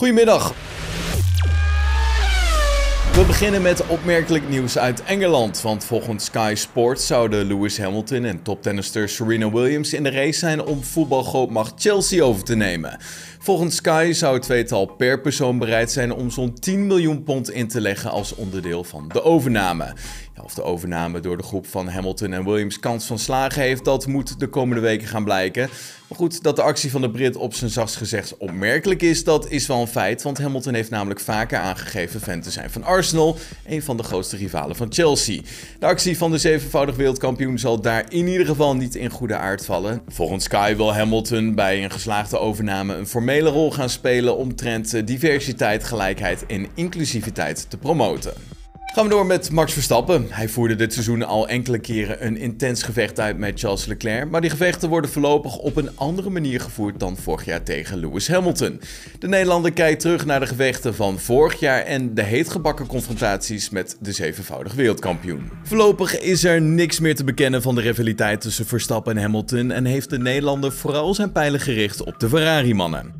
Goedemiddag. We beginnen met opmerkelijk nieuws uit Engeland. Want volgens Sky Sports zouden Lewis Hamilton en toptennister Serena Williams in de race zijn om voetbalgrootmacht Chelsea over te nemen. Volgens Sky zou het tweetal per persoon bereid zijn om zo'n 10 miljoen pond in te leggen als onderdeel van de overname. Of de overname door de groep van Hamilton en Williams kans van slagen heeft, dat moet de komende weken gaan blijken. Maar goed, dat de actie van de Brit op zijn zachtst gezegd opmerkelijk is, dat is wel een feit. Want Hamilton heeft namelijk vaker aangegeven fan te zijn van Arsenal, een van de grootste rivalen van Chelsea. De actie van de zevenvoudig wereldkampioen zal daar in ieder geval niet in goede aard vallen. Volgens Sky wil Hamilton bij een geslaagde overname een formele rol gaan spelen omtrent diversiteit, gelijkheid en inclusiviteit te promoten. Gaan we door met Max Verstappen. Hij voerde dit seizoen al enkele keren een intens gevecht uit met Charles Leclerc, maar die gevechten worden voorlopig op een andere manier gevoerd dan vorig jaar tegen Lewis Hamilton. De Nederlander kijkt terug naar de gevechten van vorig jaar en de heetgebakken confrontaties met de zevenvoudig wereldkampioen. Voorlopig is er niks meer te bekennen van de rivaliteit tussen Verstappen en Hamilton en heeft de Nederlander vooral zijn pijlen gericht op de Ferrari-mannen.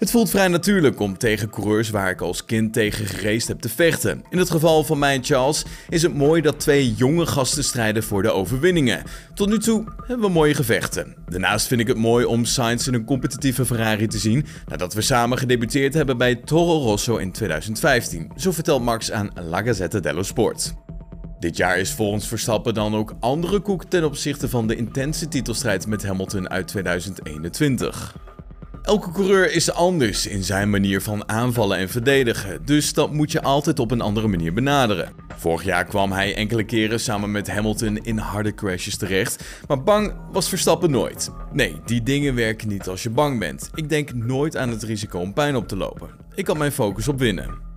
Het voelt vrij natuurlijk om tegen coureurs waar ik als kind tegen gereest heb te vechten. In het geval van mij en Charles is het mooi dat twee jonge gasten strijden voor de overwinningen. Tot nu toe hebben we mooie gevechten. Daarnaast vind ik het mooi om Sainz in een competitieve Ferrari te zien nadat we samen gedebuteerd hebben bij Toro Rosso in 2015. Zo vertelt Max aan La Gazzetta dello Sport. Dit jaar is volgens Verstappen dan ook andere koek ten opzichte van de intense titelstrijd met Hamilton uit 2021. Elke coureur is anders in zijn manier van aanvallen en verdedigen, dus dat moet je altijd op een andere manier benaderen. Vorig jaar kwam hij enkele keren samen met Hamilton in harde crashes terecht, maar bang was Verstappen nooit. Nee, die dingen werken niet als je bang bent. Ik denk nooit aan het risico om pijn op te lopen. Ik had mijn focus op winnen.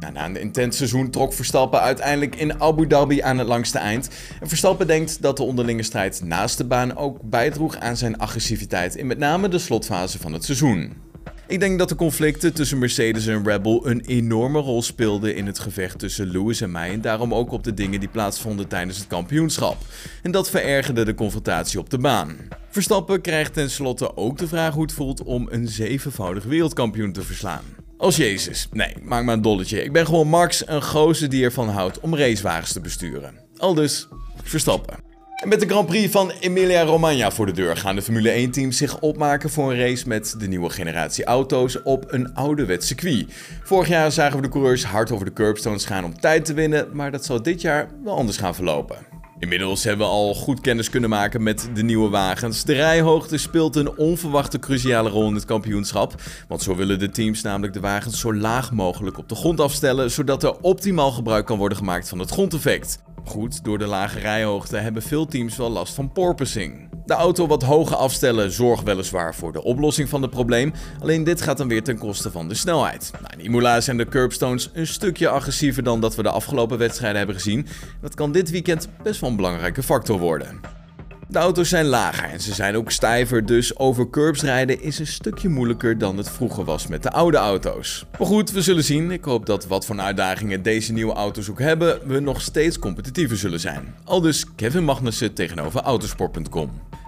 Nou, na een intens seizoen trok Verstappen uiteindelijk in Abu Dhabi aan het langste eind. En Verstappen denkt dat de onderlinge strijd naast de baan ook bijdroeg aan zijn agressiviteit in met name de slotfase van het seizoen. Ik denk dat de conflicten tussen Mercedes en Red Bull een enorme rol speelden in het gevecht tussen Lewis en mij en daarom ook op de dingen die plaatsvonden tijdens het kampioenschap. En dat verergerde de confrontatie op de baan. Verstappen krijgt tenslotte ook de vraag hoe het voelt om een zevenvoudig wereldkampioen te verslaan. Als Jezus. Nee, maak maar een dolletje. Ik ben gewoon Max, een gozer die ervan houdt om racewagens te besturen. Al dus, Verstappen. En met de Grand Prix van Emilia-Romagna voor de deur gaan de Formule 1-teams zich opmaken voor een race met de nieuwe generatie auto's op een ouderwets circuit. Vorig jaar zagen we de coureurs hard over de curbstones gaan om tijd te winnen, maar dat zal dit jaar wel anders gaan verlopen. Inmiddels hebben we al goed kennis kunnen maken met de nieuwe wagens. De rijhoogte speelt een onverwachte cruciale rol in het kampioenschap. Want zo willen de teams namelijk de wagens zo laag mogelijk op de grond afstellen, zodat er optimaal gebruik kan worden gemaakt van het grondeffect. Goed, door de lage rijhoogte hebben veel teams wel last van porpoising. De auto wat hoger afstellen zorgt weliswaar voor de oplossing van het probleem, alleen dit gaat dan weer ten koste van de snelheid. Nou, in Imola zijn de curbstones een stukje agressiever dan dat we de afgelopen wedstrijden hebben gezien. Dat kan dit weekend best wel een belangrijke factor worden. De auto's zijn lager en ze zijn ook stijver, dus over curbs rijden is een stukje moeilijker dan het vroeger was met de oude auto's. Maar goed, we zullen zien. Ik hoop dat wat voor uitdagingen deze nieuwe auto's ook hebben, we nog steeds competitiever zullen zijn. Al dus Kevin Magnussen tegenover autosport.com.